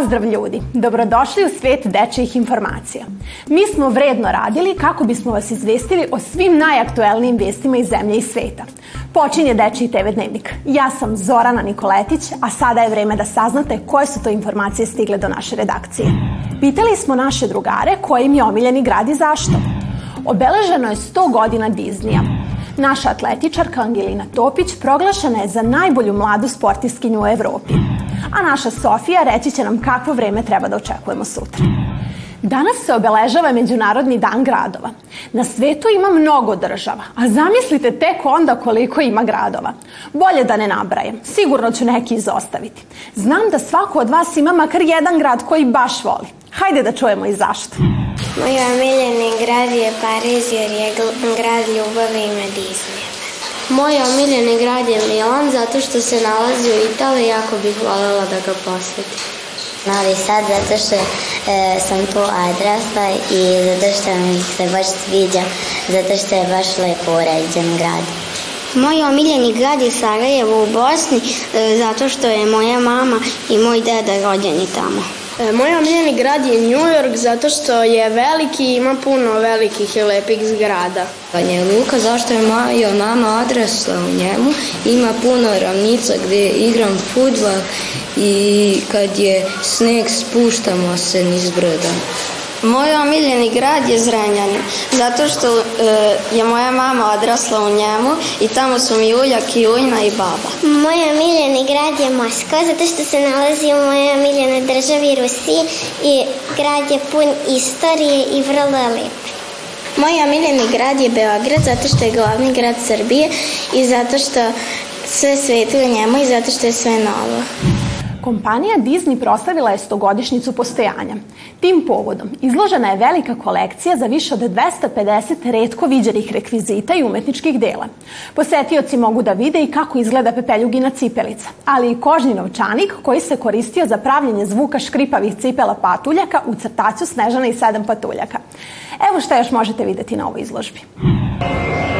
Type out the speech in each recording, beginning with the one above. Pozdrav ljudi, dobrodošli u svet dečijih informacija. Mi smo vredno radili kako bismo vas izvestili o svim najaktuelnijim vestima iz zemlje i sveta. Počinje Dečiji TV Dnevnik. Ja sam Zorana Nikoletić, a sada je vreme da saznate koje su to informacije stigle do naše redakcije. Pitali smo naše drugare kojim je omiljeni grad i zašto. Obeleženo je 100 godina Diznija. Naša atletičarka Angelina Topić proglašena je za najbolju mladu sportiskinju u Evropi a naša Sofija reći će nam kakvo vreme treba da očekujemo sutra. Danas se obeležava Međunarodni dan gradova. Na svetu ima mnogo država, a zamislite tek onda koliko ima gradova. Bolje da ne nabrajem, sigurno ću neki izostaviti. Znam da svako od vas ima makar jedan grad koji baš voli. Hajde da čujemo i zašto. Moj omiljeni grad je Pariz jer je grad ljubavi i medizme. Moj omiljeni grad je Milan zato što se nalazi u Italiji, jako bih voljela da ga posetim. Novi Sad zato što e, sam tu adrasla i zato što mi se baš sviđa, zato što je baš lepo uređen grad. Moj omiljeni grad je Sarajevo u Bosni e, zato što je moja mama i moj deda rođeni tamo. E, moj omiljeni grad je New York zato što je veliki i ima puno velikih i lepih zgrada. Banja pa Luka zašto je Majo nama odrasla u njemu. Ima puno ravnica gde igram futbal i kad je sneg spuštamo se niz brda. Moj omiljeni grad je Zrenjanin, zato što e, je moja mama odrasla u njemu i tamo su mi uljak i ujna i baba. Moj omiljeni grad je Moskva, zato što se nalazi u mojoj omiljenoj državi Rusiji i grad je pun istorije i vrlo lep. Moj omiljeni grad je Beograd zato što je glavni grad Srbije i zato što sve svetuje njemu i zato što je sve novo. Kompanija Disney proslavila je stogodišnjicu postojanja. Tim povodom izložena je velika kolekcija za više od 250 redko viđenih rekvizita i umetničkih dela. Posetioci mogu da vide i kako izgleda pepeljugina cipelica, ali i kožni novčanik koji se koristio za pravljenje zvuka škripavih cipela patuljaka u crtaću Snežana i sedam patuljaka. Evo šta još možete videti na ovoj izložbi. Thank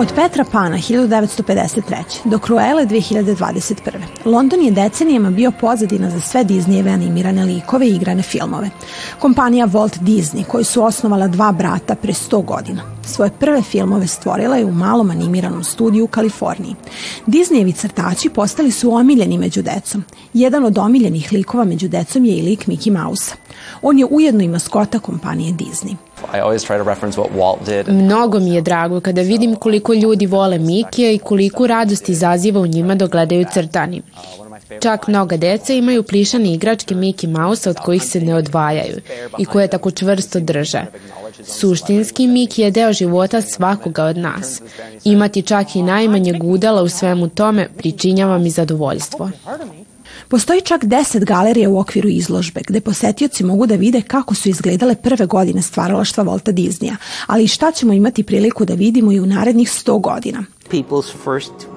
Od Petra Pana 1953. do Cruella 2021. London je decenijama bio pozadina za sve Disneyjeve animirane likove i igrane filmove. Kompanija Walt Disney, koju su osnovala dva brata pre 100 godina, svoje prve filmove stvorila je u malom animiranom studiju u Kaliforniji. Disneyevi crtači postali su omiljeni među decom. Jedan od omiljenih likova među decom je i lik Mickey mouse On je ujedno i maskota kompanije Disney. I always try to reference what Walt did. Mnogo mi je drago kada vidim koliko ljudi vole Mikija i koliku radosti izaziva u njima dok gledaju crtani. Čak mnoga deca imaju plišane igračke Mickey Mouse od kojih se ne odvajaju i koje tako čvrsto drže. Suštinski, Mickey je deo života svakoga od nas. Imati čak i najmanje gudala u svemu tome pričinjava mi zadovoljstvo. Postoji čak 10 galerija u okviru izložbe, gde posetioci mogu da vide kako su izgledale prve godine stvaralaštva Volta Disneya, ali i šta ćemo imati priliku da vidimo i u narednih 100 godina. People's first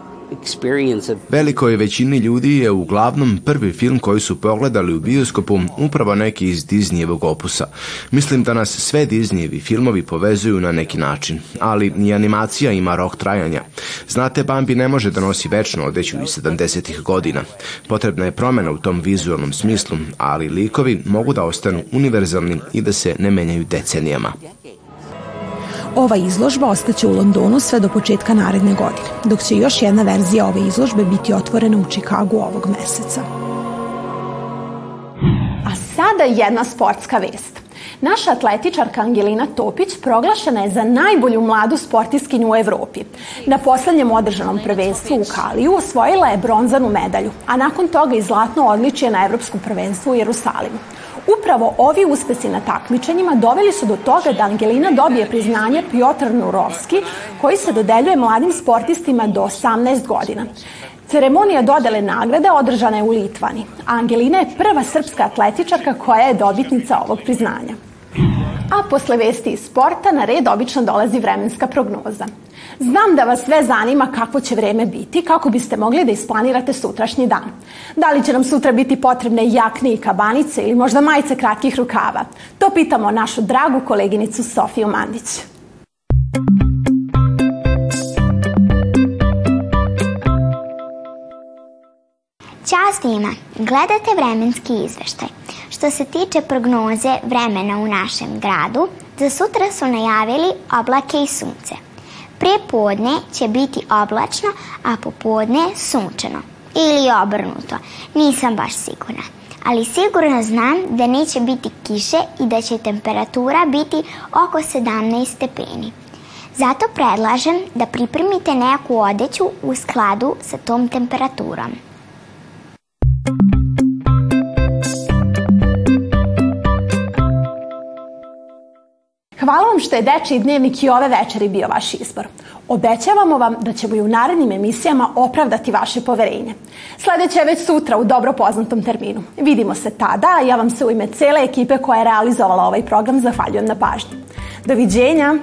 Velikoj većini ljudi je uglavnom prvi film koji su pogledali u bioskopu upravo neki iz Disneyevog opusa. Mislim da nas sve Disneyevi filmovi povezuju na neki način, ali i animacija ima rok trajanja. Znate, Bambi ne može da nosi večnu odeću iz 70. godina. Potrebna je promena u tom vizualnom smislu, ali likovi mogu da ostanu univerzalni i da se ne menjaju decenijama. Ova izložba ostaće u Londonu sve do početka naredne godine, dok će još jedna verzija ove izložbe biti otvorena u Čikagu ovog meseca. A sada jedna sportska vest. Naša atletičarka Angelina Topić proglašena je za najbolju mladu sportiskinju u Evropi. Na poslednjem održanom prvenstvu u Kaliju osvojila je bronzanu medalju, a nakon toga i zlatno odličje na Evropskom prvenstvu u Jerusalimu. Upravo ovi uspesi na takmičenjima doveli su do toga da Angelina dobije priznanje Piotr Nurovski, koji se dodeljuje mladim sportistima do 18 godina. Ceremonija dodele nagrade održana je u Litvani, a Angelina je prva srpska atletičarka koja je dobitnica ovog priznanja a posle vesti iz sporta na red obično dolazi vremenska prognoza. Znam da vas sve zanima kako će vreme biti, kako biste mogli da isplanirate sutrašnji dan. Da li će nam sutra biti potrebne jakne i kabanice ili možda majice kratkih rukava? To pitamo našu dragu koleginicu Sofiju Mandić. Ćao svima, gledate vremenski izveštaj. Što se tiče prognoze vremena u našem gradu, za sutra su najavili oblake i sunce. Pre podne će biti oblačno, a popodne sunčano. Ili obrnuto, nisam baš sigurna. Ali sigurno znam da neće biti kiše i da će temperatura biti oko 17 stepeni. Zato predlažem da pripremite neku odeću u skladu sa tom temperaturom. Hvala vam što je Dečiji dnevnik i ove večeri bio vaš izbor. Obećavamo vam da ćemo i u narednim emisijama opravdati vaše poverenje. Sledeće je već sutra u dobro poznatom terminu. Vidimo se tada, a ja vam se u ime cele ekipe koja je realizovala ovaj program zahvaljujem na pažnji. Doviđenja!